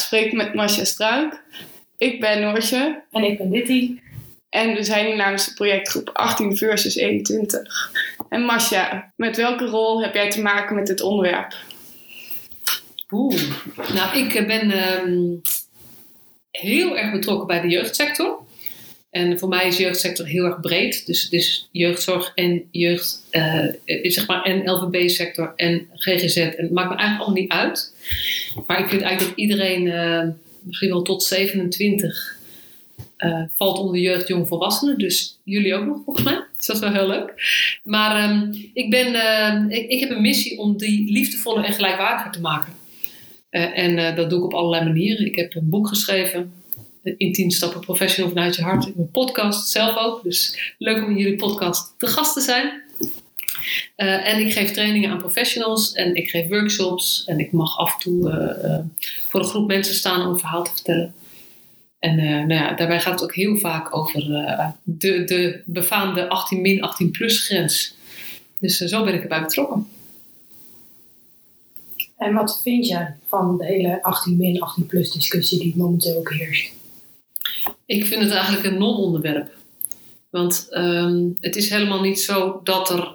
gesprek met Masha Struik. Ik ben Noortje. En ik ben Ditty. En we zijn hier namens de projectgroep 18 versus 21. En Masha, met welke rol heb jij te maken met dit onderwerp? Oeh, nou ik ben ehm, heel erg betrokken bij de jeugdsector. En voor mij is jeugdsector heel erg breed. Dus het is jeugdzorg en jeugd, uh, zeg maar, en LVB-sector en GGZ. En het maakt me eigenlijk allemaal niet uit. Maar ik vind eigenlijk dat iedereen, uh, misschien wel tot 27, uh, valt onder jeugd, jong, volwassenen. Dus jullie ook nog, volgens mij. Dus dat is wel heel leuk. Maar um, ik, ben, ik, ik, heb een missie om die liefdevoller en gelijkwaardiger te maken. en dat doe ik op allerlei manieren. Ik heb een boek geschreven in 10 stappen professional vanuit je hart. Heb een podcast zelf ook. Dus leuk om in jullie podcast te gast te zijn. Uh, en ik geef trainingen aan professionals en ik geef workshops. En ik mag af en toe uh, uh, voor een groep mensen staan om een verhaal te vertellen. En nou ja, daarbij gaat het ook heel vaak over de, de befaamde 18 min 18 plus grens. Dus zo ben ik erbij betrokken. En wat vind je van de hele 18 min 18 plus discussie die momenteel ook heerst? Ik vind het eigenlijk een non-onderwerp. Want um, het is helemaal niet zo dat, er,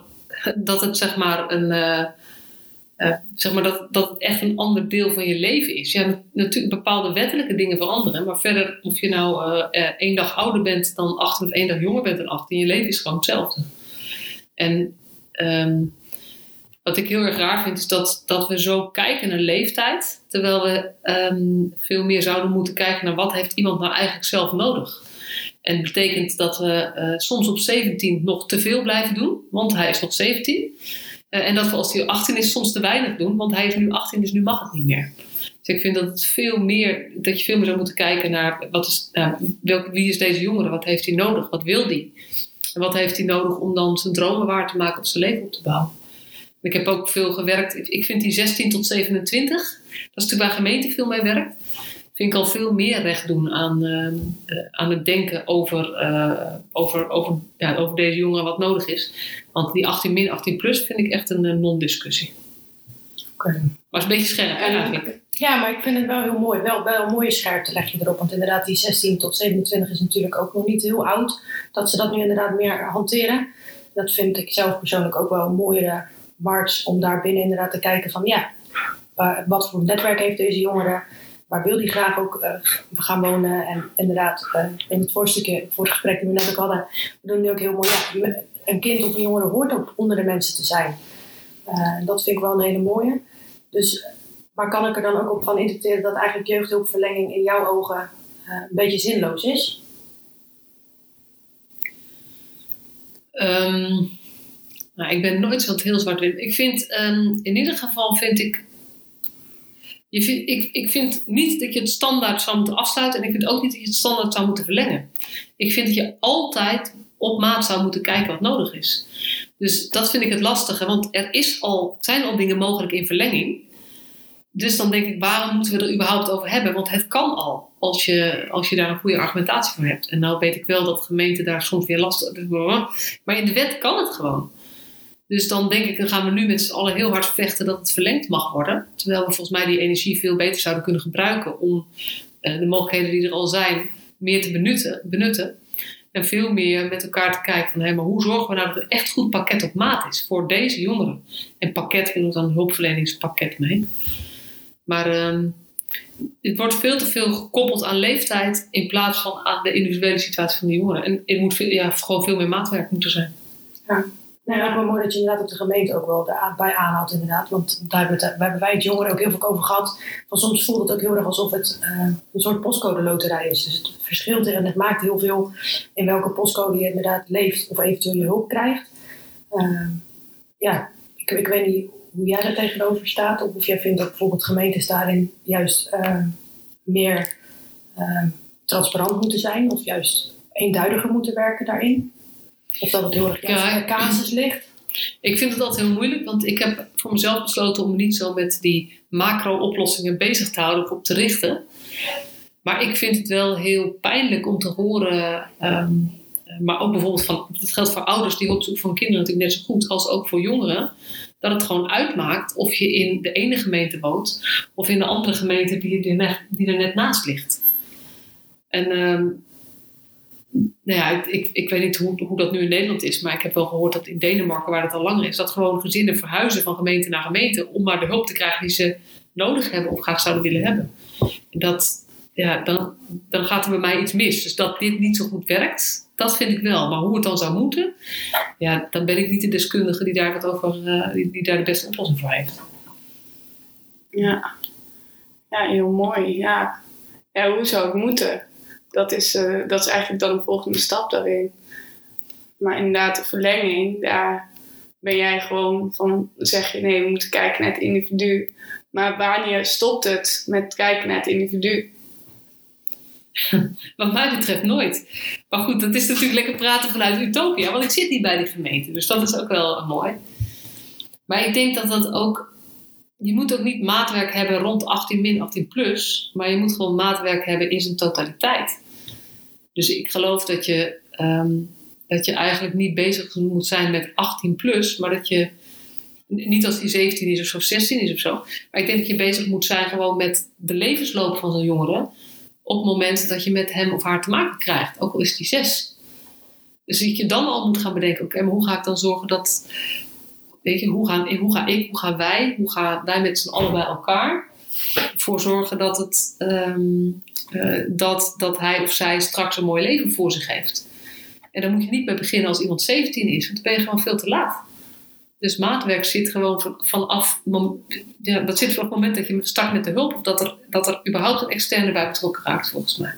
dat het zeg maar een. Uh, uh, zeg maar dat, dat het echt een ander deel van je leven is. Ja, natuurlijk bepaalde wettelijke dingen veranderen. Maar verder, of je nou uh, één dag ouder bent dan 18 of één dag jonger bent dan 18, je leven is gewoon hetzelfde. En um, wat ik heel erg raar vind, is dat, dat we zo kijken naar leeftijd, terwijl we um, veel meer zouden moeten kijken naar wat heeft iemand nou eigenlijk zelf nodig. En dat betekent dat we uh, soms op 17 nog te veel blijven doen, want hij is nog 17. Uh, en dat we als hij 18 is soms te weinig doen, want hij is nu 18, dus nu mag het niet meer. Dus ik vind dat, het veel meer, dat je veel meer zou moeten kijken naar wat is, uh, welk, wie is deze jongere, wat heeft hij nodig, wat wil hij? En wat heeft hij nodig om dan zijn dromen waar te maken of zijn leven op te bouwen? Ik heb ook veel gewerkt. Ik vind die 16 tot 27, dat is natuurlijk waar gemeente veel mee werkt. Vind ik al veel meer recht doen aan, uh, uh, aan het denken over, uh, over, over, ja, over deze jongeren wat nodig is. Want die 18 min, 18 plus vind ik echt een non-discussie. Oké. Okay. Maar is een beetje scherp eigenlijk. Ja, maar ik vind het wel heel mooi. Wel, wel een mooie scherpte leg je erop. Want inderdaad, die 16 tot 27 is natuurlijk ook nog niet heel oud. Dat ze dat nu inderdaad meer hanteren. Dat vind ik zelf persoonlijk ook wel een mooiere march om daar binnen inderdaad te kijken van ja, wat voor netwerk heeft deze jongere, waar wil die graag ook uh, gaan wonen. En inderdaad, uh, in het voorstukje, voor het gesprek die we net ook hadden, we doen nu ook heel mooi, ja, een kind of een jongere hoort ook onder de mensen te zijn. Uh, dat vind ik wel een hele mooie. Dus, maar kan ik er dan ook op van interpreteren dat eigenlijk jeugdhulpverlenging in jouw ogen een beetje zinloos is? Um nou, ik ben nooit zo heel zwart-wit. Ik vind, um, in ieder geval vind ik, je ik, ik vind niet dat je het standaard zou moeten afsluiten en ik vind ook niet dat je het standaard zou moeten verlengen. Ik vind dat je altijd op maat zou moeten kijken wat nodig is. Dus dat vind ik het lastige, want er is al, zijn al dingen mogelijk in verlenging. Dus dan denk ik, waarom moeten we er überhaupt over hebben? Want het kan al, als je, als je daar een goede argumentatie voor hebt. En nou weet ik wel dat gemeenten daar soms weer last Maar in de wet kan het gewoon. Dus dan denk ik, dan gaan we nu met z'n allen heel hard vechten dat het verlengd mag worden. Terwijl we volgens mij die energie veel beter zouden kunnen gebruiken om uh, de mogelijkheden die er al zijn meer te benutten. benutten. En veel meer met elkaar te kijken van, hé, maar hoe zorgen we nou dat er echt goed pakket op maat is voor deze jongeren? En pakket ik dan hulpverleningspakket mee. Maar uh, het wordt veel te veel gekoppeld aan leeftijd in plaats van aan de individuele situatie van de jongeren. En het moet ja, gewoon veel meer maatwerk moeten zijn. Ja. Nou, ja. wel mooi dat je inderdaad op de gemeente ook wel bij aanhaalt inderdaad. Want daar hebben, wij het jongeren ook heel veel over gehad. Van soms voelt het ook heel erg alsof het uh, een soort postcode loterij is. Dus het verschilt en het maakt heel veel in welke postcode je inderdaad leeft of eventueel je hulp krijgt. Uh, ja, ik, ik weet niet hoe jij daar tegenover staat. Of of jij vindt dat bijvoorbeeld gemeentes daarin juist uh, meer transparant moeten zijn. Of juist eenduidiger moeten werken daarin. Of dat het heel erg ja, de casus ligt? Ik vind het altijd heel moeilijk, want ik heb voor mezelf besloten om me niet zo met die macro-oplossingen bezig te houden of op te richten. Maar ik vind het wel heel pijnlijk om te horen, um, maar ook bijvoorbeeld van, dat geldt voor ouders die op zoek van kinderen natuurlijk net zo goed als ook voor jongeren, dat het gewoon uitmaakt of je in de ene gemeente woont of in de andere gemeente die, er net, die er net naast ligt. En ehm, nou ja, ik, ik weet niet hoe, hoe dat nu in Nederland is, maar ik heb wel gehoord dat in Denemarken, waar het al langer is, dat gewoon gezinnen verhuizen van gemeente naar gemeente om maar de hulp te krijgen die ze nodig hebben of graag zouden willen hebben. En dat, ja, dan, dan gaat er bij mij iets mis. Dus dat dit niet zo goed werkt, dat vind ik wel. Maar hoe het dan zou moeten, ja, dan ben ik niet de deskundige die daar, wat over, uh, die, die, daar de beste oplossing voor heeft. Ja, ja heel mooi. Ja. ja, hoe zou het moeten? Dat is, uh, dat is eigenlijk dan een volgende stap daarin. Maar inderdaad, de verlenging, daar ben jij gewoon van, zeg je nee, we moeten kijken naar het individu. Maar wanneer stopt het met kijken naar het individu? Wat mij betreft nooit. Maar goed, dat is natuurlijk lekker praten vanuit Utopia, want ik zit niet bij die gemeente. Dus dat is ook wel mooi. Maar ik denk dat dat ook. Je moet ook niet maatwerk hebben rond 18 min 18 plus, maar je moet gewoon maatwerk hebben in zijn totaliteit. Dus ik geloof dat je, um, dat je eigenlijk niet bezig moet zijn met 18 plus, maar dat je niet als die 17 is of zo, 16 is of zo. Maar ik denk dat je bezig moet zijn gewoon met de levensloop van zo'n jongere. Op het moment dat je met hem of haar te maken krijgt, ook al is die 6. Dus dat je dan al moet gaan bedenken: oké, maar hoe ga ik dan zorgen dat. Weet je, hoe, gaan, hoe ga ik, hoe gaan wij, hoe gaan wij met z'n allen bij elkaar voor zorgen dat, het, um, uh, dat, dat hij of zij straks een mooi leven voor zich heeft. En dan moet je niet bij beginnen als iemand 17 is, want dan ben je gewoon veel te laat. Dus maatwerk zit gewoon vanaf, dat zit vanaf het moment dat je start met de hulp, of dat er, dat er überhaupt een externe bij betrokken raakt, volgens mij.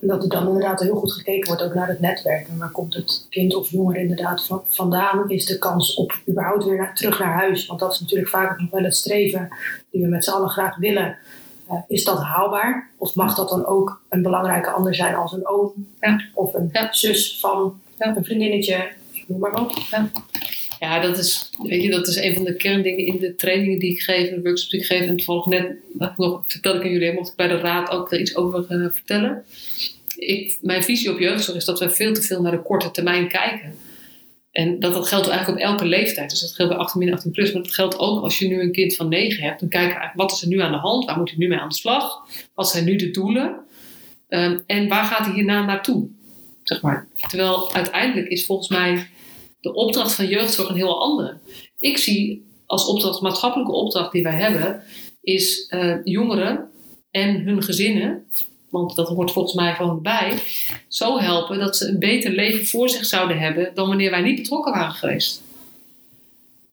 En dat er dan inderdaad heel goed gekeken wordt ook naar het netwerk. En waar komt het kind of jongere inderdaad van, vandaan? Is de kans op überhaupt weer naar, terug naar huis? Want dat is natuurlijk vaak nog wel het streven die we met z'n allen graag willen. Uh, is dat haalbaar? Of mag dat dan ook een belangrijke ander zijn als een oom? Ja. Of een Ja. zus van Ja. een vriendinnetje? Ik noem maar op. Ja, dat is, weet je, dat is een van de kerndingen in de trainingen die ik geef, de workshops die ik geef. En toevallig net, wat ik nog vertelde ik aan jullie, mocht ik bij de raad ook iets over uh, vertellen. Ik, mijn visie op jeugdzorg is dat we veel te veel naar de korte termijn kijken. En dat, dat geldt eigenlijk op elke leeftijd. Dus dat geldt bij 18 min 18 plus. Maar dat geldt ook als je nu een kind van 9 hebt. Dan kijken we wat is er nu aan de hand? Waar moet hij nu mee aan de slag? Wat zijn nu de doelen? Um, en waar gaat hij hierna naartoe? Zeg maar. Terwijl uiteindelijk is volgens mij de opdracht van jeugdzorg een heel andere. Ik zie als opdracht, maatschappelijke opdracht die wij hebben, is uh, jongeren en hun gezinnen, want dat hoort volgens mij gewoon bij, zo helpen dat ze een beter leven voor zich zouden hebben dan wanneer wij niet betrokken waren geweest.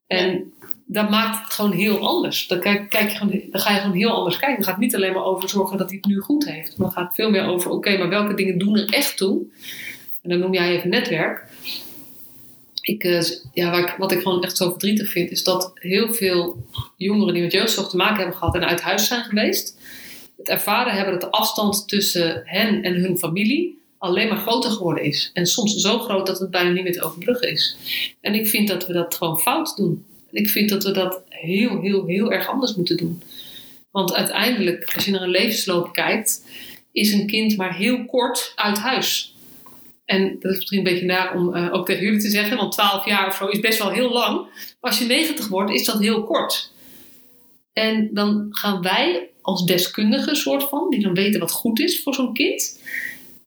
En dat maakt het gewoon heel anders. Dan, kijk, kijk je gewoon, dan ga je gewoon heel anders kijken. Het gaat niet alleen maar over zorgen dat hij het nu goed heeft. Maar het gaat veel meer over, oké, maar welke dingen doen er echt toe? En dan noem jij even netwerk. Ik, uh, ja, wat ik gewoon echt zo verdrietig vind, is dat heel veel jongeren die met jeugdzorg te maken hebben gehad en uit huis zijn geweest, het ervaren hebben dat de afstand tussen hen en hun familie alleen maar groter geworden is. En soms zo groot dat het bijna niet meer te overbruggen is. En ik vind dat we dat gewoon fout doen. Ik vind dat we dat heel, heel, heel erg anders moeten doen. Want uiteindelijk, als je naar een levensloop kijkt, is een kind maar heel kort uit huis. En dat is misschien een beetje naar om uh, ook tegen jullie te zeggen, want 12 jaar of zo is best wel heel lang. Maar als je 90 wordt, is dat heel kort. En dan gaan wij als deskundigen, soort van, die dan weten wat goed is voor zo'n kind,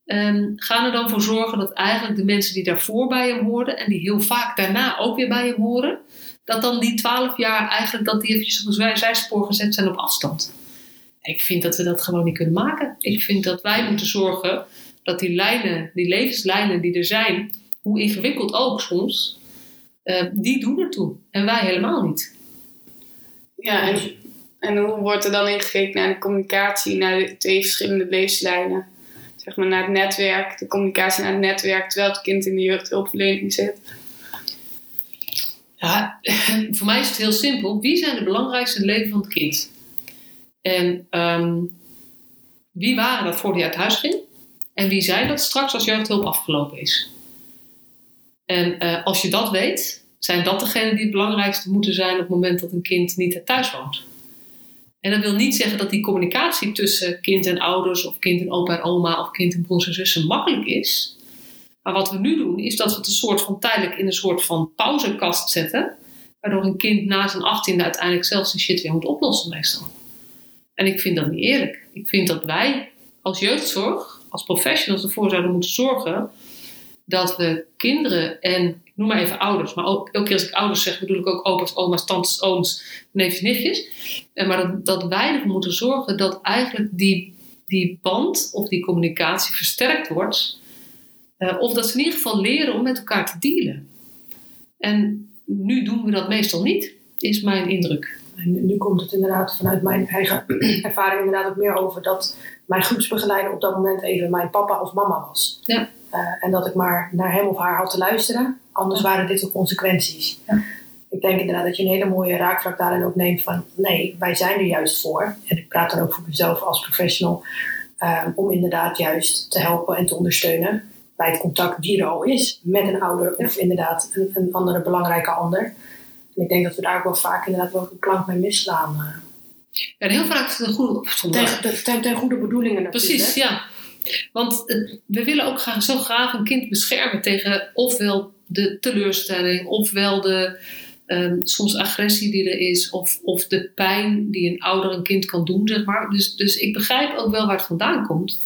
um, gaan er dan voor zorgen dat eigenlijk de mensen die daarvoor bij hem hoorden en die heel vaak daarna ook weer bij hem horen, dat dan die 12 jaar eigenlijk dat die eventjes op een zijspoor gezet zijn op afstand. Ik vind dat we dat gewoon niet kunnen maken. Ik vind dat wij moeten zorgen dat die lijnen, die levenslijnen die er zijn, hoe ingewikkeld ook soms, uh, die doen ertoe. En wij helemaal niet. Ja, en, en hoe wordt er dan ingekeken naar de communicatie, naar de twee verschillende levenslijnen? Zeg maar naar het netwerk, de communicatie naar het netwerk, terwijl het kind in de jeugdhulpverlening zit. Ja, voor mij is het heel simpel. Wie zijn de belangrijkste in het leven van het kind? En um, wie waren dat voor die uit huis ging? En wie zijn dat straks als jeugdhulp afgelopen is? En uh, als je dat weet, zijn dat degenen die het belangrijkste moeten zijn op het moment dat een kind niet thuis woont. En dat wil niet zeggen dat die communicatie tussen kind en ouders, of kind en opa en oma, of kind en broers en zussen makkelijk is. Maar wat we nu doen, is dat we het een soort van tijdelijk in een soort van pauzekast zetten. Waardoor een kind na zijn achttiende uiteindelijk zelf zijn shit weer moet oplossen meestal. En ik vind dat niet eerlijk. Ik vind dat wij als jeugdzorg, als professionals ervoor zouden moeten zorgen dat we kinderen en, ik noem maar even ouders, maar ook elke keer als ik ouders zeg, bedoel ik ook opa's, oma's, tantes, ooms, neefjes, nichtjes. En maar dat, wij ervoor moeten zorgen dat eigenlijk die, die band of die communicatie versterkt wordt. Uh, of dat ze in ieder geval leren om met elkaar te dealen. En nu doen we dat meestal niet, is mijn indruk. En nu komt het inderdaad vanuit mijn eigen ervaring inderdaad ook meer over dat mijn groepsbegeleider op dat moment even mijn papa of mama was. Ja. Uh, en dat ik maar naar hem of haar had te luisteren, anders waren dit de consequenties. Ja. Ik denk inderdaad dat je een hele mooie raakvlak daarin ook neemt van nee, wij zijn er juist voor. En ik praat dan ook voor mezelf als professional uh, om inderdaad juist te helpen en te ondersteunen bij het contact die er al is met een ouder of inderdaad een, een andere belangrijke ander. En ik denk dat we daar ook wel vaak inderdaad wel een plank mee misslaan. Uh. Ja, en heel vaak een goede... Ten, ten, ten, goede bedoelingen natuurlijk. Precies, ja. Want we willen ook graag, zo graag een kind beschermen tegen ofwel de teleurstelling, ofwel de um, soms agressie die er is, of, of de pijn die een ouder een kind kan doen, zeg maar. Dus, dus ik begrijp ook wel waar het vandaan komt.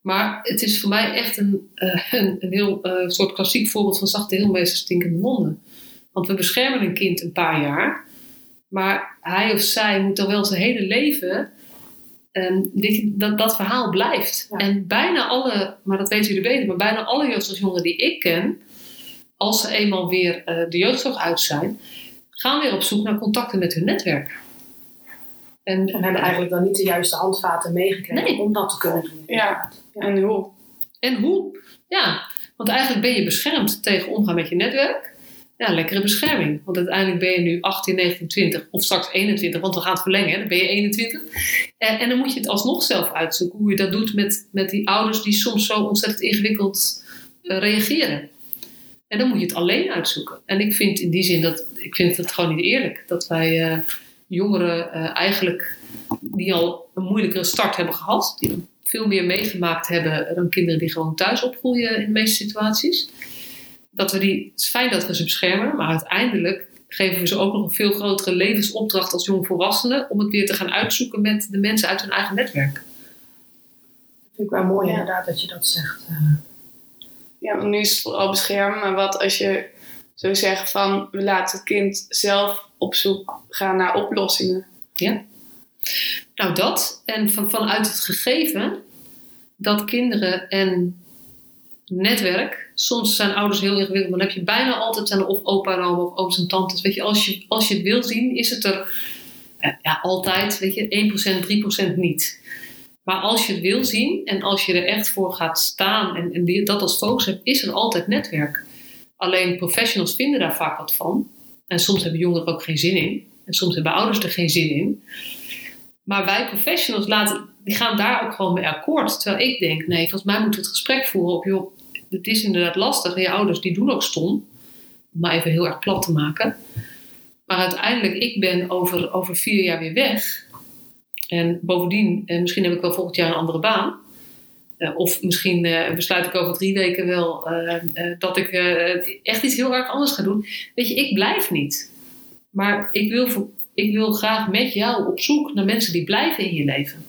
Maar het is voor mij echt een, uh, een, een heel uh, soort klassiek voorbeeld van zachte heelmeester stinkende monden. Want we beschermen een kind een paar jaar, maar hij of zij moet dan wel zijn hele leven um, dat, dat verhaal blijft. Ja. En bijna alle, maar dat weten jullie beter, maar bijna alle jeugdzorgjongeren die ik ken, als ze eenmaal weer uh, de jeugdzorg uit zijn, gaan weer op zoek naar contacten met hun netwerk. En, en hebben eigenlijk dan niet de juiste handvaten meegekregen Nee. om dat te kunnen doen. Ja. En hoe? En hoe? Ja, want eigenlijk ben je beschermd tegen omgaan met je netwerk. Ja, lekkere bescherming. Want uiteindelijk ben je nu 18, 19, 20 of straks 21, want we gaan het verlengen, dan ben je 21. En, en dan moet je het alsnog zelf uitzoeken hoe je dat doet met, met die ouders die soms zo ontzettend ingewikkeld uh, reageren. En dan moet je het alleen uitzoeken. En ik vind in die zin dat ik vind het gewoon niet eerlijk dat wij uh, jongeren eigenlijk die al een moeilijkere start hebben gehad, die veel meer meegemaakt hebben dan kinderen die gewoon thuis opgroeien in de meeste situaties. Dat we die, het is fijn dat we ze beschermen, maar uiteindelijk geven we ze ook nog een veel grotere levensopdracht als jongvolwassenen om het weer te gaan uitzoeken met de mensen uit hun eigen netwerk. Dat vind ik wel mooi Ja. inderdaad dat je dat zegt. eh. Ja, want nu is het vooral beschermen. Maar wat als je zou zeggen van... we laten het kind zelf op zoek gaan naar oplossingen. Nou, dat. En van, vanuit het gegeven dat kinderen en netwerk. Soms zijn ouders heel ingewikkeld, maar dan heb je bijna altijd zijn of opa en oma of ooms en tantes. Weet je, als je, als je het wil zien, is het er ja, ja, altijd, weet je, 1%, 3% niet. Maar als je het wil zien en als je er echt voor gaat staan en, en dat als focus hebt, is er altijd netwerk. Alleen professionals vinden daar vaak wat van. En soms hebben jongeren ook geen zin in. En soms hebben ouders er geen zin in. Maar wij professionals laten, die gaan daar ook gewoon mee akkoord. Terwijl ik denk, nee, volgens mij moeten we het gesprek voeren op, joh, het is inderdaad lastig. En je ouders die doen ook stom. Om maar even heel erg plat te maken. Maar uiteindelijk, ik ben over, over vier jaar weer weg. En bovendien, eh, misschien heb ik wel volgend jaar een andere baan. Eh, of misschien eh, besluit ik over drie weken wel eh, dat ik echt iets heel erg anders ga doen. Weet je, ik blijf niet. Maar ik wil, ik wil graag met jou op zoek naar mensen die blijven in je leven.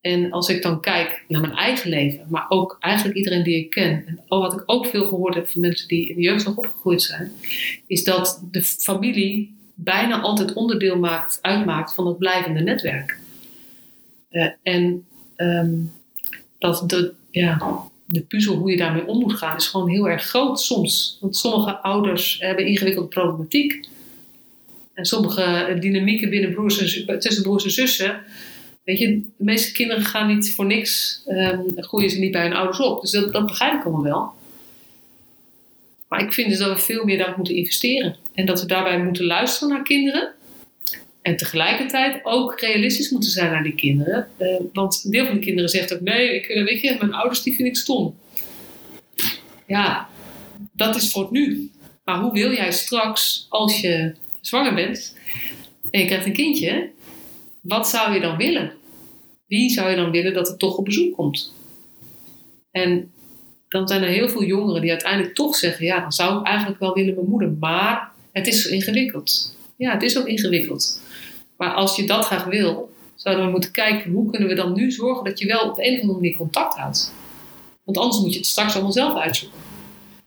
En als ik dan kijk naar mijn eigen leven, maar ook eigenlijk iedereen die ik ken, en wat ik ook veel gehoord heb van mensen die in de jeugdzorg opgegroeid zijn, is dat de familie bijna altijd onderdeel maakt, uitmaakt van het blijvende netwerk. Eh, en ehm, dat de, ja, de puzzel, hoe je daarmee om moet gaan, is gewoon heel erg groot soms. Want sommige ouders hebben ingewikkelde problematiek. En sommige dynamieken binnen broers en, tussen broers en zussen. Weet je, de meeste kinderen gaan niet voor niks, ehm, groeien ze niet bij hun ouders op. Dus dat, begrijp ik allemaal wel. Maar ik vind dus dat we veel meer daarop moeten investeren. En dat we daarbij moeten luisteren naar kinderen. En tegelijkertijd ook realistisch moeten zijn naar die kinderen. Eh, want een deel van de kinderen zegt ook: nee, ik, eh, weet je, mijn ouders die vind ik stom. Ja, dat is voor het nu. Maar hoe wil jij straks, als je zwanger bent en je krijgt een kindje, wat zou je dan willen? Wie zou je dan willen dat er toch op bezoek komt? En dan zijn er heel veel jongeren die uiteindelijk toch zeggen: ja, dan zou ik eigenlijk wel willen mijn moeder, maar het is ingewikkeld. Ja, het is ook ingewikkeld. Maar als je dat graag wil, zouden we moeten kijken hoe kunnen we dan nu zorgen dat je wel op de een of andere manier contact houdt. Want anders moet je het straks allemaal zelf uitzoeken.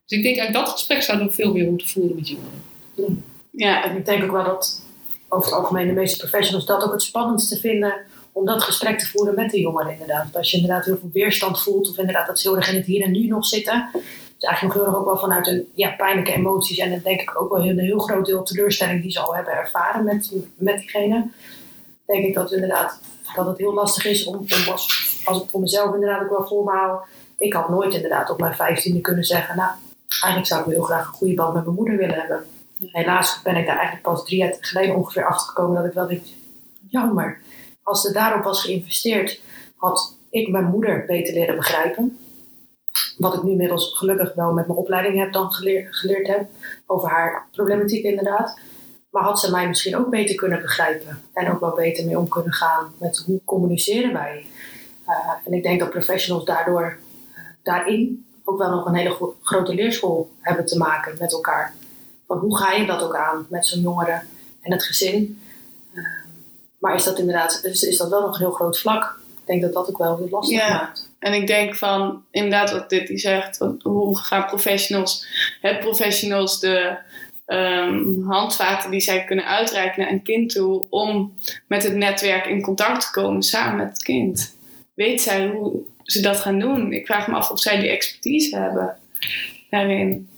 Dus ik denk eigenlijk dat gesprek zouden we veel meer moeten voeren met jongeren. Ja, en ik denk ook wel dat over het algemeen de meeste professionals dat ook het spannendste vinden om dat gesprek te voeren met de jongeren inderdaad. Als je inderdaad heel veel weerstand voelt of inderdaad dat ze heel erg in het hier en nu nog zitten. is eigenlijk nog heel erg ook wel vanuit hun ja, pijnlijke emoties en dan denk ik ook wel een heel groot deel teleurstelling die ze al hebben ervaren met, met diegene. Denk ik dat inderdaad dat het heel lastig is om, om als, als ik voor mezelf inderdaad ook wel voor Ik had nooit inderdaad op mijn vijftiende kunnen zeggen, nou eigenlijk zou ik heel graag een goede band met mijn moeder willen hebben. Helaas ben ik daar eigenlijk pas drie jaar geleden ongeveer achter gekomen dat ik wel dacht, jammer. Als er daarop was geïnvesteerd, had ik mijn moeder beter leren begrijpen. Wat ik nu inmiddels gelukkig wel met mijn opleiding heb dan geleerd, heb. Over haar problematiek inderdaad. Maar had ze mij misschien ook beter kunnen begrijpen. En ook wel beter mee om kunnen gaan met hoe communiceren wij. Uh, en ik denk dat professionals daardoor uh, daarin ook wel nog een hele grote leerschool hebben te maken met elkaar. Van hoe ga je dat ook aan met zo'n jongere en het gezin? Maar is dat inderdaad, is, is dat wel nog een heel groot vlak? Ik denk dat dat ook wel heel lastig ja. maakt. En ik denk van, inderdaad wat dit die zegt, hoe gaan professionals, het professionals de um, handvaten die zij kunnen uitreiken naar een kind toe om met het netwerk in contact te komen samen met het kind. Weet zij hoe ze dat gaan doen? Ik vraag me af of zij die expertise hebben daarin.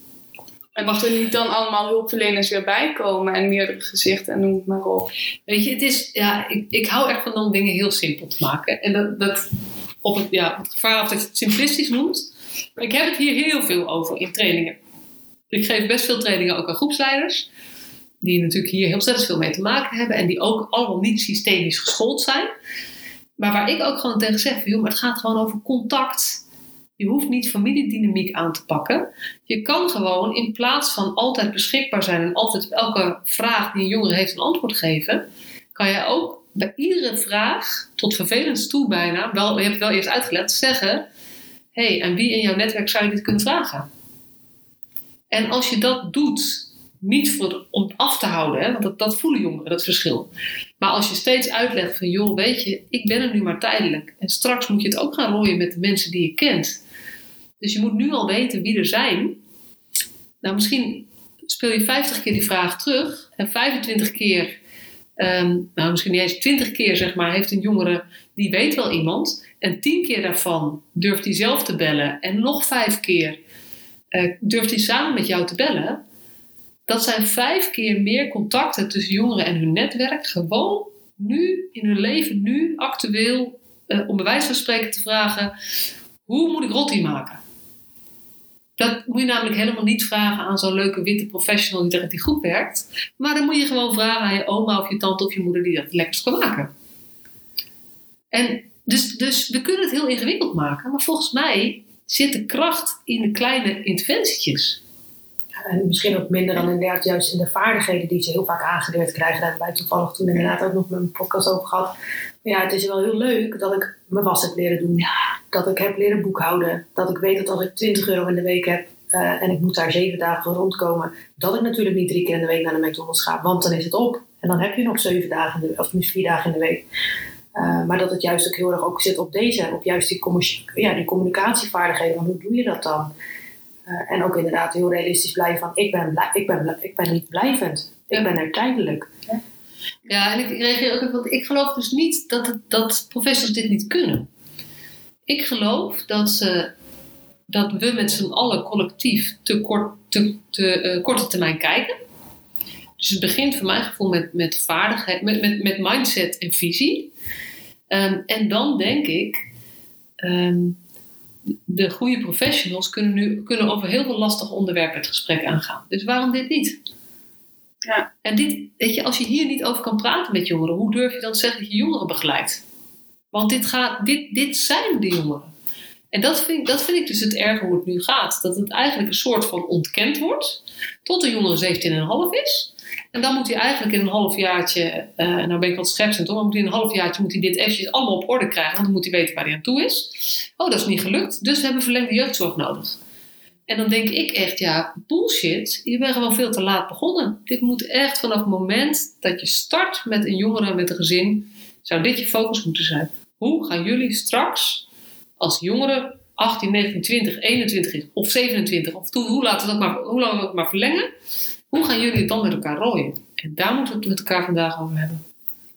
En mag er niet dan allemaal hulpverleners weer bij komen en meerdere gezichten en noem het maar op. Weet je, het is, ja, ik, ik hou echt van om dingen heel simpel te maken. En dat, dat op het, ja, het gevaar dat je het simplistisch noemt. Maar ik heb het hier heel veel over in trainingen. Ik geef best veel trainingen ook aan groepsleiders. Die natuurlijk hier heel ontzettend veel mee te maken hebben. En die ook allemaal niet systemisch geschoold zijn. Maar waar ik ook gewoon tegen zeg, joh, maar het gaat gewoon over contact je hoeft niet familiedynamiek aan te pakken. Je kan gewoon in plaats van altijd beschikbaar zijn en altijd elke vraag die een jongere heeft een antwoord geven, kan je ook bij iedere vraag, tot vervelend toe bijna, wel, je hebt het wel eerst uitgelegd, zeggen: hé, hey, en wie in jouw netwerk zou je dit kunnen vragen? En als je dat doet, niet voor, om af te houden, hè, want dat, dat voelen jongeren, dat verschil. Maar als je steeds uitlegt van, joh, weet je, ik ben er nu maar tijdelijk. En straks moet je het ook gaan rooien met de mensen die je kent. Dus je moet nu al weten wie er zijn. Nou, misschien speel je 50 keer die vraag terug en 25 keer, ehm, nou misschien niet eens 20 keer zeg maar, heeft een jongere die weet wel iemand. En 10 keer daarvan durft hij zelf te bellen en nog 5 keer uh, durft hij samen met jou te bellen. Dat zijn vijf keer meer contacten tussen jongeren en hun netwerk. Gewoon nu, in hun leven, nu, actueel, uh, om bij wijze van spreken te vragen: hoe moet ik rotti maken? Dat moet je namelijk helemaal niet vragen aan zo'n leuke witte professional die tegen die groep werkt. Maar dan moet je gewoon vragen aan je oma of je tante of je moeder die dat lekkers kan maken. En dus, dus we kunnen het heel ingewikkeld maken. Maar volgens mij zit de kracht in de kleine interventietjes. En misschien ook minder dan inderdaad juist in de vaardigheden die ze heel vaak aangeleerd krijgen. Daar hebben wij toevallig toen inderdaad ook nog een podcast over gehad. Ja, het is wel heel leuk dat ik mijn was heb leren doen. Dat ik heb leren boekhouden. Dat ik weet dat als ik 20 euro in de week heb uh, en ik moet daar zeven dagen rondkomen. Dat ik natuurlijk niet drie keer in de week naar de McDonald's ga. Want dan is het op. En dan heb je nog zeven dagen, in de, of vier dagen in de week. Uh, maar dat het juist ook heel erg ook zit op deze, op juist die, ja, die communicatievaardigheden. Van hoe doe je dat dan? Uh, en ook inderdaad heel realistisch blijven van ik ben, blij, ik ben, ik ben niet blijvend. Ik ben er tijdelijk. Ja. Ja, en ik reageer ook want ik geloof dus niet dat, dat professors dit niet kunnen. Ik geloof dat, ze, dat we met z'n allen collectief te, kort, te, te uh, korte termijn kijken. Dus het begint voor mijn gevoel met, met vaardigheid, met, met, met mindset en visie. Um, en dan denk ik, um, de goede professionals kunnen nu kunnen over heel veel lastige onderwerpen het gesprek aangaan. Dus waarom dit niet? Ja. En dit, weet je, als je hier niet over kan praten met jongeren, hoe durf je dan te zeggen dat je jongeren begeleidt? Want dit, gaat, dit, dit zijn de jongeren. En dat vind, dat vind ik dus het erge hoe het nu gaat. Dat het eigenlijk een soort van ontkend wordt. Tot de jongere 17,5 is. En dan moet hij eigenlijk in een halfjaartje, uh, nou ben ik wat scherpzend hoor, maar moet hij in een halfjaartje moet hij dit eventjes allemaal op orde krijgen. Want dan moet hij weten waar hij aan toe is. Oh, dat is niet gelukt. Dus we hebben verlengde jeugdzorg nodig. En dan denk ik echt, ja, bullshit. Je bent gewoon veel te laat begonnen. Dit moet echt vanaf het moment dat je start met een jongere, met een gezin, zou dit je focus moeten zijn. Hoe gaan jullie straks als jongeren 18, 19, 20, 21 of 27, of toe, hoe, laten we dat maar, hoe lang we het maar verlengen, hoe gaan jullie het dan met elkaar rooien? En daar moeten we het met elkaar vandaag over hebben.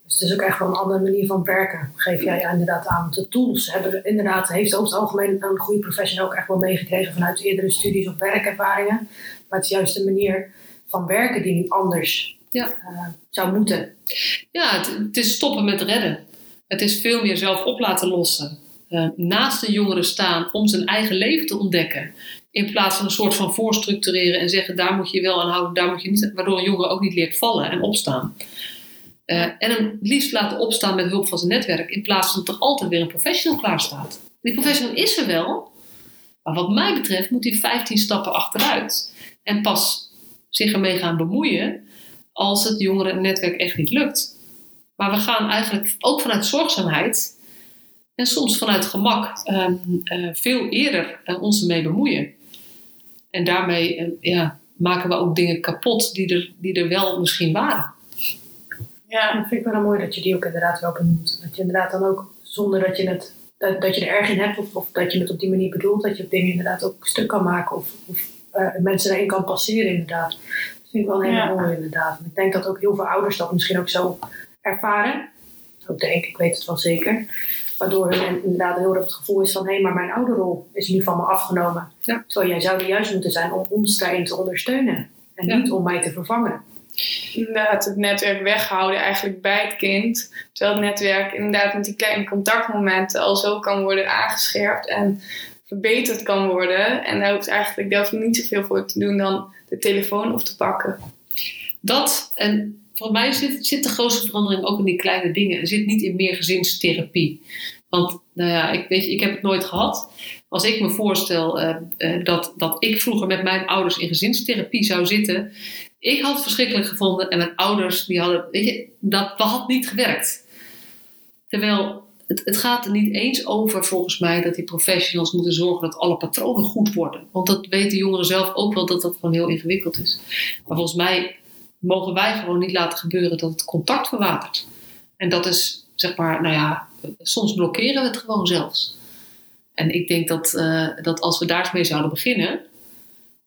Dus het is ook echt wel een andere manier van werken, geef jij inderdaad aan. De tools hebben inderdaad, heeft over het algemeen een goede professional ook echt wel meegekregen vanuit eerdere studies of werkervaringen. Maar het is juist de manier van werken die nu anders ja. uh, zou moeten. Ja, het, het, is stoppen met redden. Het is veel meer zelf op laten lossen. Uh, naast de jongeren staan om zijn eigen leven te ontdekken. In plaats van een soort van voorstructureren en zeggen daar moet je wel aan houden, daar moet je niet. Waardoor een jongere ook niet leert vallen en opstaan. Uh, en hem liefst laten opstaan met hulp van zijn netwerk, in plaats van dat er altijd weer een professional klaar staat. Die professional is er wel, maar wat mij betreft moet hij 15 stappen achteruit. En pas zich ermee gaan bemoeien als het jongerennetwerk echt niet lukt. Maar we gaan eigenlijk ook vanuit zorgzaamheid en soms vanuit gemak uh, uh, veel eerder uh, ons ermee bemoeien. En daarmee ja, maken we ook dingen kapot die er, die er wel misschien waren. Ja, dat vind ik wel mooi dat je die ook inderdaad wel benoemt. Dat je inderdaad dan ook, zonder dat je, het, dat, dat je er erg in hebt of, of dat je het op die manier bedoelt, dat je dingen inderdaad ook stuk kan maken of, of mensen erin kan passeren inderdaad. Dat vind ik wel een hele ja. mooie inderdaad. En ik denk dat ook heel veel ouders dat misschien ook zo ervaren. Ook denk ik, weet het wel zeker. Waardoor er inderdaad heel erg het gevoel is van... hé, hey, maar mijn ouderrol is nu van me afgenomen. Ja. Terwijl jij zou er juist moeten zijn om ons daarin te ondersteunen. En Ja. niet om mij te vervangen. Inderdaad het netwerk weghouden eigenlijk bij het kind. Terwijl het netwerk inderdaad met die kleine contactmomenten al zo kan worden aangescherpt en verbeterd kan worden. En daar hoeft eigenlijk je niet zoveel voor te doen dan de telefoon op te pakken. Dat, en volgens mij zit, zit de grootste verandering ook in die kleine dingen. Het zit niet in meer gezinstherapie. Want nou ja, ik, weet, ik heb het nooit gehad. Als ik me voorstel uh, uh, dat, dat ik vroeger met mijn ouders in gezinstherapie zou zitten. Ik had het verschrikkelijk gevonden en mijn ouders, die hadden, weet je, dat, had niet gewerkt. Terwijl het, het gaat er niet eens over, volgens mij, dat die professionals moeten zorgen dat alle patronen goed worden. Want dat weten jongeren zelf ook wel dat dat gewoon heel ingewikkeld is. Maar volgens mij mogen wij gewoon niet laten gebeuren dat het contact verwatert. En dat is, zeg maar, nou ja, soms blokkeren we het gewoon zelfs. En ik denk dat, uh, dat als we daar mee zouden beginnen.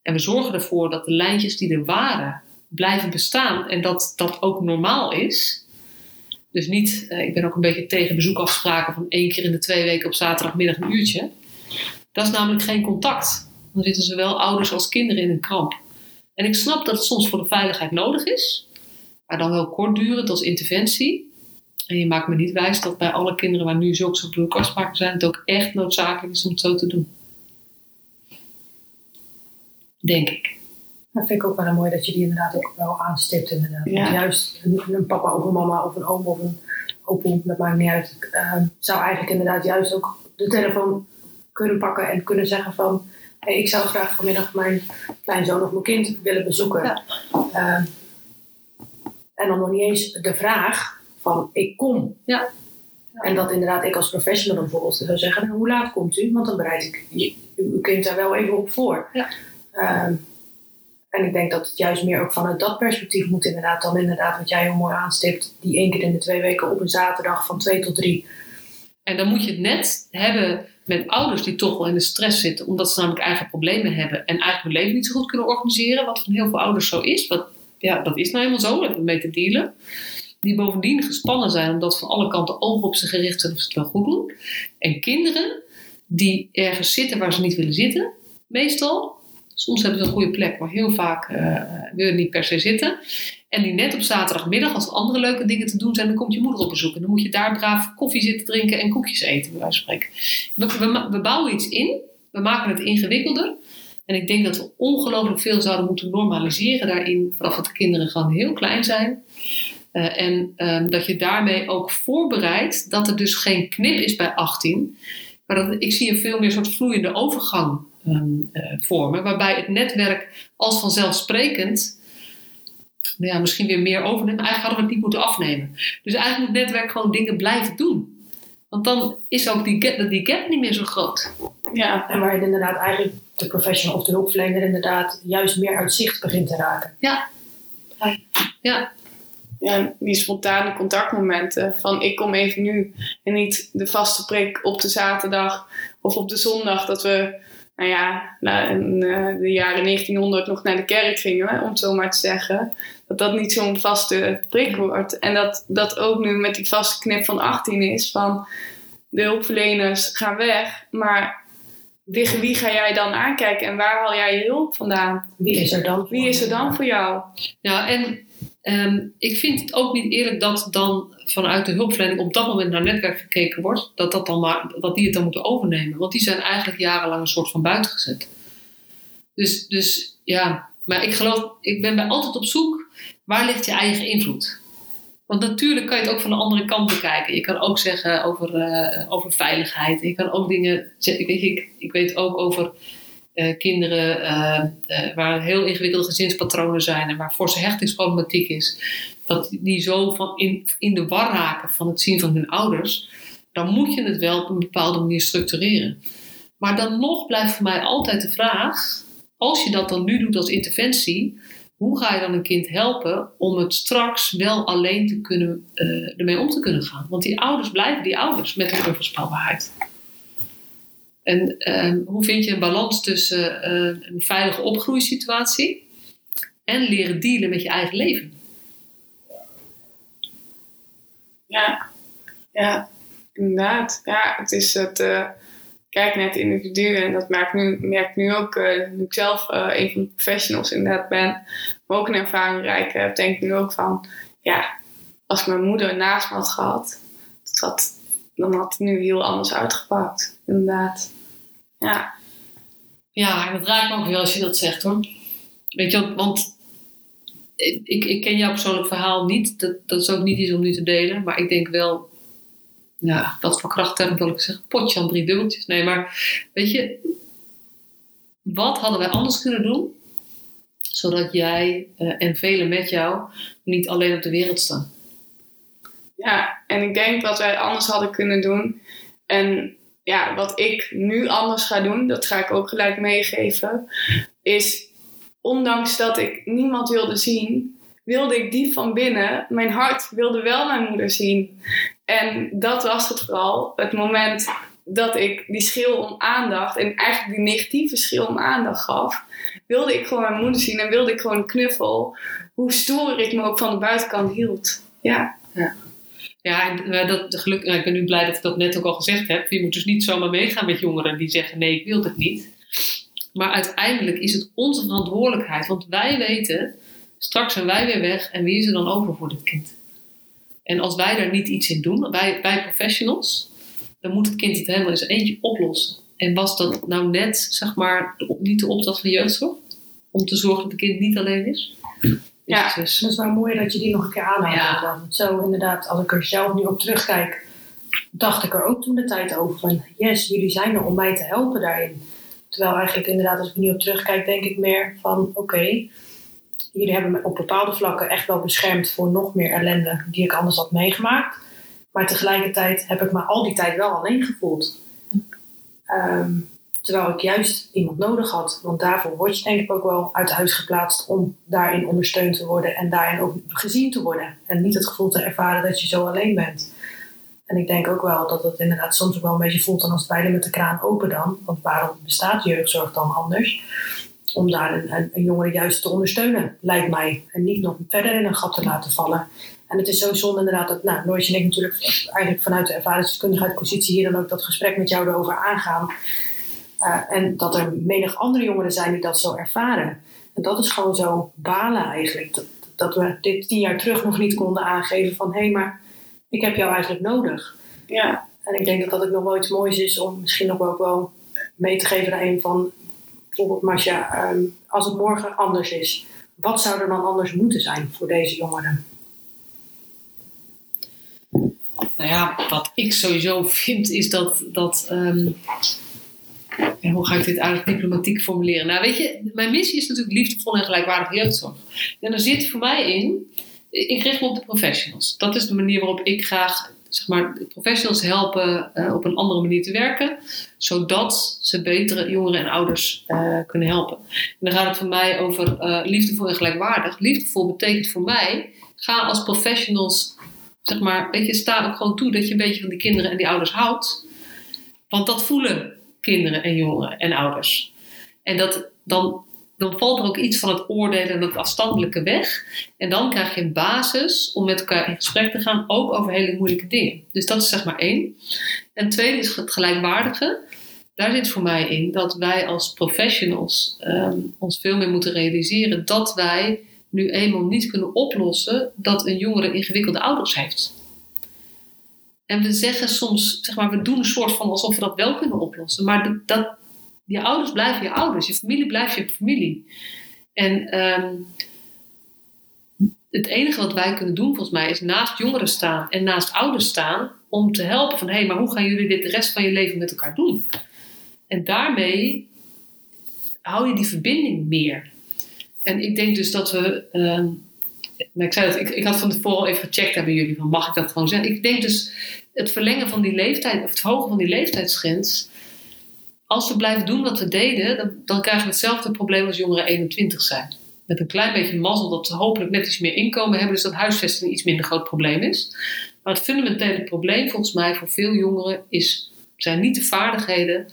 En we zorgen ervoor dat de lijntjes die er waren blijven bestaan. en dat dat ook normaal is. Dus niet, uh, ik ben ook een beetje tegen bezoekafspraken van één keer in de twee weken op zaterdagmiddag een uurtje. Dat is namelijk geen contact. Dan zitten zowel ouders als kinderen in een kramp. En ik snap dat het soms voor de veiligheid nodig is, maar dan wel kortdurend als interventie. En je maakt me niet wijs dat bij alle kinderen waar nu zulke soort zijn, het ook echt noodzakelijk is om het zo te doen. Denk ik. Dat vind ik ook wel mooi dat je die inderdaad ook wel aanstipt. Inderdaad. Ja. Juist een, een, papa of een mama of een oom of een opa, dat maakt niet uit. Uh, zou eigenlijk inderdaad juist ook de telefoon kunnen pakken en kunnen zeggen van... Hey, ik zou graag vanmiddag mijn kleinzoon of mijn kind willen bezoeken. Ja. Uh, en dan nog niet eens de vraag van ik kom. Ja. En dat inderdaad ik als professional bijvoorbeeld zou zeggen, hoe laat komt u? Want dan bereid ik uw kind daar wel even op voor. Ja. Uh, en ik denk dat het juist meer ook vanuit dat perspectief moet inderdaad dan inderdaad wat jij heel mooi aanstipt, die één keer in de twee weken op een zaterdag van twee tot drie. En dan moet je het net hebben met ouders die toch wel in de stress zitten, omdat ze namelijk eigen problemen hebben en eigenlijk hun leven niet zo goed kunnen organiseren, wat van heel veel ouders zo is. Wat, ja, dat is nou helemaal zo, daar hebben we mee te dealen. Die bovendien gespannen zijn omdat van alle kanten ogen op ze gericht zijn of ze het wel goed doen. En kinderen die ergens zitten waar ze niet willen zitten, meestal. Soms hebben ze een goede plek, maar heel vaak uh, willen niet per se zitten. En die net op zaterdagmiddag, als er andere leuke dingen te doen zijn, dan komt je moeder op bezoek. En dan moet je daar braaf koffie zitten drinken en koekjes eten, bij wijze van spreken. We, we, we bouwen iets in, we maken het ingewikkelder. En ik denk dat we ongelooflijk veel zouden moeten normaliseren daarin, vanaf dat de kinderen gewoon heel klein zijn. Uh, en um, dat je daarmee ook voorbereidt dat er dus geen knip is bij 18. Maar dat, ik zie een veel meer soort vloeiende overgang um, uh, vormen. Waarbij het netwerk als vanzelfsprekend nou ja, misschien weer meer overnemen. Maar eigenlijk hadden we het niet moeten afnemen. Dus eigenlijk moet netwerk gewoon dingen blijven doen. Want dan is ook die gap, die gap niet meer zo groot. Ja, En waar je inderdaad eigenlijk de professional of de hulpverlener inderdaad juist meer uit zicht begint te raken. Ja. Ja, ja, die spontane contactmomenten. Van ik kom even nu. En niet de vaste prik op de zaterdag of op de zondag dat we, nou ja, na- in eh, de jaren 1900 nog naar de kerk gingen, om het zo maar te zeggen. Dat dat niet zo'n vaste prik wordt. En dat dat ook nu met die vaste knip van 18 is van de hulpverleners gaan weg, maar tegen wie ga jij dan aankijken en waar haal jij je hulp vandaan? Wie is er dan? Wie is er dan voor jou? Ja, en ehm, ik vind het ook niet eerlijk dat dan vanuit de hulpverlening op dat moment naar netwerk gekeken wordt, dat, dat, dan maar, dat die het dan moeten overnemen. Want die zijn eigenlijk jarenlang een soort van buiten gezet. Dus, dus ja, maar ik geloof, ik ben bij altijd op zoek, waar ligt je eigen invloed? Want natuurlijk kan je het ook van de andere kant bekijken. Je kan ook zeggen over, eh, over veiligheid. Je kan ook dingen ik, ik weet ook over eh, kinderen eh, eh, waar heel ingewikkelde gezinspatronen zijn en waar forse hechtingsproblematiek is. Dat die zo van in, in de war raken van het zien van hun ouders. Dan moet je het wel op een bepaalde manier structureren. Maar dan nog blijft voor mij altijd de vraag: als je dat dan nu doet als interventie, hoe ga je dan een kind helpen om het straks wel alleen te kunnen, ermee om te kunnen gaan? Want die ouders blijven die ouders met hun onvoorspelbaarheid. En ehm, hoe vind je een balans tussen eh, een veilige opgroeisituatie en leren dealen met je eigen leven? Ja, ja, inderdaad. Ja, het is het eh kijken naar het individu. En dat merk, nu, merk nu ook, eh, nu ik zelf eh, een van de professionals inderdaad ben, maar ook een ervaring rijk heb, denk nu ook van, ja, als mijn moeder naast me had gehad, dat, dan had het nu heel anders uitgepakt. Inderdaad. Ja, Ja, dat raakt me ook wel als je dat zegt hoor. Weet je, want ik, ik ken jouw persoonlijk verhaal niet. Dat, dat is ook niet iets om nu te delen. Maar ik denk wel, ja, wat voor krachtterm wil ik zeggen? Potje aan drie dubbeltjes. Nee, maar weet je, wat hadden wij anders kunnen doen? Zodat jij eh, en velen met jou niet alleen op de wereld staan. Ja, en ik denk wat wij anders hadden kunnen doen. En ja, wat ik nu anders ga doen, dat ga ik ook gelijk meegeven, is ondanks dat ik niemand wilde zien, wilde ik diep van binnen, mijn hart wilde wel mijn moeder zien. En dat was het vooral, het moment dat ik die schil om aandacht en eigenlijk die negatieve schil om aandacht gaf, wilde ik gewoon mijn moeder zien en wilde ik gewoon een knuffel, hoe stoer ik me ook van de buitenkant hield. Ja. Ja, en eh, dat, geluk, nou, ik ben nu blij dat ik dat net ook al gezegd heb. Je moet dus niet zomaar meegaan met jongeren die zeggen: nee, ik wil het niet. Maar uiteindelijk is het onze verantwoordelijkheid. Want wij weten, straks zijn wij weer weg en wie is er dan over voor dit kind? En als wij daar niet iets in doen, wij, wij professionals, dan moet het kind het helemaal zijn eentje oplossen. En was dat nou net, zeg maar, niet de opdracht van jeugdzorg? Om te zorgen dat het kind niet alleen is? Ja. Dus het is- Dat is wel mooi dat je die nog een keer aanhaalt. Ja. Want Zo inderdaad, als ik er zelf nu op terugkijk, dacht ik er ook toen de tijd over van yes, jullie zijn er om mij te helpen daarin. Terwijl eigenlijk inderdaad, als ik er nu op terugkijk, denk ik meer van oké, jullie hebben me op bepaalde vlakken echt wel beschermd voor nog meer ellende die ik anders had meegemaakt. Maar tegelijkertijd heb ik me al die tijd wel alleen gevoeld. Ehm, terwijl ik juist iemand nodig had. Want daarvoor word je denk ik ook wel uit huis geplaatst om daarin ondersteund te worden en daarin ook gezien te worden. En niet het gevoel te ervaren dat je zo alleen bent. En ik denk ook wel dat het inderdaad soms ook wel een beetje voelt dan als het met de kraan open dan. Want waarom bestaat jeugdzorg dan anders? Om daar een, jongere juist te ondersteunen, lijkt mij. En niet nog verder in een gat te laten vallen. En het is zo zonde inderdaad dat, nou, Noortje en ik natuurlijk eigenlijk vanuit de ervaringsdeskundigheidspositie hier dan ook dat gesprek met jou erover aangaan. Uh, en dat er menig andere jongeren zijn die dat zo ervaren. En dat is gewoon zo balen eigenlijk. Dat, dat we dit tien jaar terug nog niet konden aangeven van hé, hey, maar ik heb jou eigenlijk nodig. Ja. En ik denk dat dat ook nog wel iets moois is om misschien nog wel, ook wel mee te geven aan een van bijvoorbeeld Masja, um, als het morgen anders is, wat zou er dan anders moeten zijn voor deze jongeren? Nou ja, wat ik sowieso vind is dat, dat um, En hoe ga ik dit eigenlijk diplomatiek formuleren? Nou, weet je, mijn missie is natuurlijk liefdevol en gelijkwaardige jeugdzorg. En daar zit voor mij in, ik richt me op de professionals. Dat is de manier waarop ik graag zeg maar, professionals helpen uh, op een andere manier te werken, zodat ze betere jongeren en ouders uh, kunnen helpen. En dan gaat het voor mij over uh, liefdevol en gelijkwaardig. Liefdevol betekent voor mij, ga als professionals, zeg maar, weet je, sta ook gewoon toe dat je een beetje van die kinderen en die ouders houdt. Want dat voelen kinderen en jongeren en ouders. En dat, dan, dan valt er ook iets van het oordelen en het afstandelijke weg. En dan krijg je een basis om met elkaar in gesprek te gaan, ook over hele moeilijke dingen. Dus dat is zeg maar één. En tweede is het gelijkwaardige. Daar zit voor mij in dat wij als professionals um, ons veel meer moeten realiseren dat wij nu eenmaal niet kunnen oplossen dat een jongere ingewikkelde ouders heeft. En we zeggen soms, zeg maar, we doen een soort van alsof we dat wel kunnen oplossen. Maar dat, je ouders blijven je ouders, je familie blijft je familie. En um, het enige wat wij kunnen doen, volgens mij, is naast jongeren staan en naast ouders staan om te helpen van hé, hey, maar hoe gaan jullie dit de rest van je leven met elkaar doen? En daarmee hou je die verbinding meer. En ik denk dus dat we. Um, nou, ik, zei dat, ik, ik had van tevoren even gecheckt hebben jullie van mag ik dat gewoon zeggen? Ik denk dus het verlengen van die leeftijd, of het verhogen van die leeftijdsgrens als we blijven doen wat we deden, dan, dan krijgen we hetzelfde probleem als jongeren 21 zijn. Met een klein beetje mazzel dat ze hopelijk net iets meer inkomen hebben, dus dat huisvesting iets minder groot probleem is. Maar het fundamentele probleem volgens mij voor veel jongeren is, zijn niet de vaardigheden,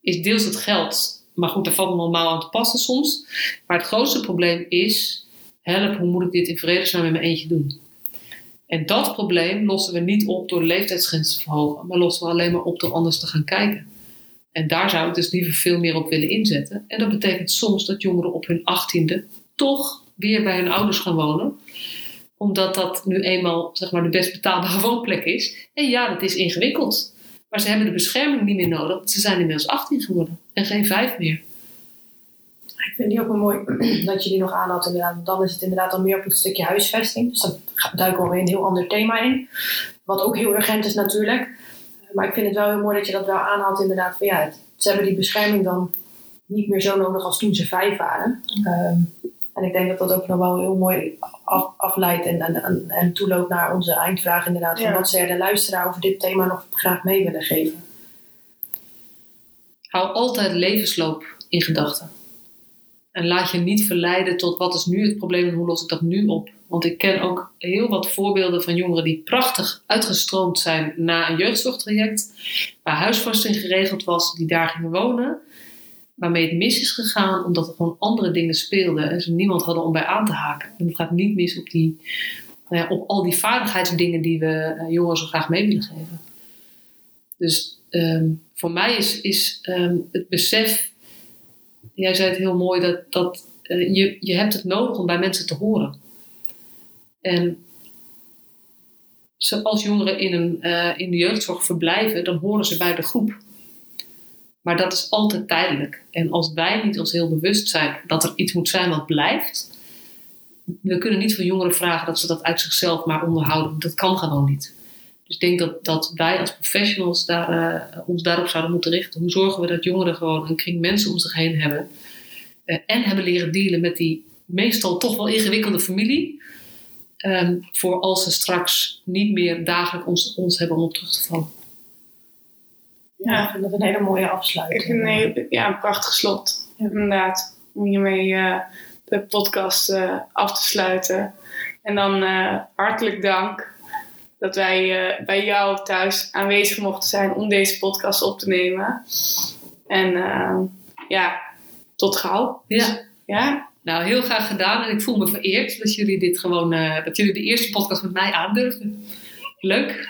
is deels het geld. Maar goed, daar valt normaal aan te passen soms. Maar het grootste probleem is, help, hoe moet ik dit in vredesnaam in mijn eentje doen? En dat probleem lossen we niet op door de leeftijdsgrens te verhogen, maar lossen we alleen maar op door anders te gaan kijken. En daar zou ik dus liever veel meer op willen inzetten. En dat betekent soms dat jongeren op hun achttiende toch weer bij hun ouders gaan wonen. Omdat dat nu eenmaal zeg maar, de best betaalbare woonplek is. En ja, dat is ingewikkeld. Maar ze hebben de bescherming niet meer nodig. Want ze zijn inmiddels 18 geworden. En geen 5 meer. Ik vind die ook wel mooi dat je die nog aanhaalt inderdaad. Dan is het inderdaad al meer op het stukje huisvesting. Dus dan duiken we weer een heel ander thema in. Wat ook heel urgent is natuurlijk. Maar ik vind het wel heel mooi dat je dat wel aanhaalt inderdaad. Van, ja, ze hebben die bescherming dan niet meer zo nodig als toen ze vijf waren. Um, en ik denk dat dat ook nog wel heel mooi af, afleidt en, en, en toeloopt naar onze eindvraag inderdaad. Van wat zij de luisteraar over dit thema nog graag mee willen geven. Hou altijd levensloop in gedachten. En laat je niet verleiden tot wat is nu het probleem en hoe los ik dat nu op. Want ik ken ook heel wat voorbeelden van jongeren die prachtig uitgestroomd zijn na een jeugdzorgtraject. Waar huisvesting geregeld was, die daar gingen wonen. Waarmee het mis is gegaan omdat er gewoon andere dingen speelden en ze niemand hadden om bij aan te haken. En het gaat niet mis op, die, nou op al die vaardigheidsdingen die we uh, jongeren zo graag mee willen geven. Dus um, voor mij is, is um, het besef jij zei het heel mooi, dat, dat uh, je, je hebt het nodig om bij mensen te horen. En als jongeren in, een, uh, in de jeugdzorg verblijven, dan horen ze bij de groep. Maar dat is altijd tijdelijk. En als wij niet ons heel bewust zijn dat er iets moet zijn wat blijft, we kunnen niet van jongeren vragen dat ze dat uit zichzelf maar onderhouden. Dat kan gewoon niet. Dus ik denk dat, dat wij als professionals daar, uh, ons daarop zouden moeten richten. Hoe zorgen we dat jongeren gewoon een kring mensen om zich heen hebben. Uh, en hebben leren dealen met die meestal toch wel ingewikkelde familie. Um, voor als ze straks niet meer dagelijks ons, ons hebben om op terug te vallen. Ja, ik vind dat een hele mooie afsluiting. Ik vind een, hele, ja, een prachtig slot, ja. inderdaad. Om hiermee uh, de podcast af te sluiten. En dan hartelijk dank dat wij uh, bij jou thuis aanwezig mochten zijn om deze podcast op te nemen. En uh, ja, tot gauw. Ja. ja. Nou, heel graag gedaan. En ik voel me vereerd dat jullie dit gewoon, uh, dat jullie de eerste podcast met mij aandurven. Leuk.